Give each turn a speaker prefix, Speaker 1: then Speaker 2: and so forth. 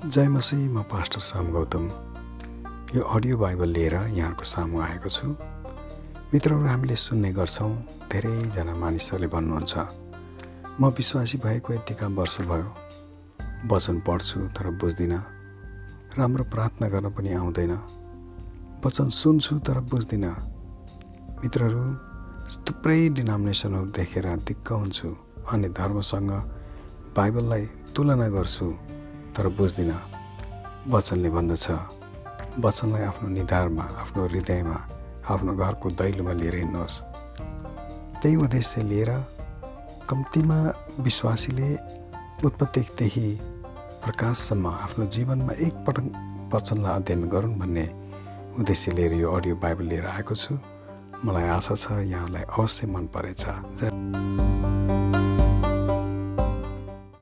Speaker 1: जय मसी म पास्टर साम गौतम। यो अडियो बाइबल लिएर यहाँहरूको सामु आएको छु। मित्रहरू हामीले सुन्ने गर्छौँ धेरैजना मानिसहरूले भन्नुहुन्छ म विश्वासी भएको यतिका वर्ष भयो। वचन पढ्छु तर बुझ्दिनँ। राम्रो प्रार्थना गर्न पनि आउँदैन। वचन सुन्छु तर बुझ्दिनँ। मित्रहरू थुप्रै डिनोमिनेसनहरू देखेर दिक्क हुन्छु। अनि धर्मसँग बाइबललाई तुलना गर्छु। तर बुझ्दिनँ वचनले भन्दछ। वचनलाई आफ्नो निधारमा आफ्नो हृदयमा आफ्नो घरको दैलोमा लिएर हिँड्नुहोस्। त्यही उद्देश्य लिएर कम्तीमा विश्वासीले उत्पत्तिदेखि प्रकाशसम्म आफ्नो जीवनमा एकपटक वचनलाई अध्ययन गरून् भन्ने उद्देश्य लिएर यो अडियो बाइबल लिएर आएको छु। मलाई आशा छ यहाँलाई अवश्य मन परेछ।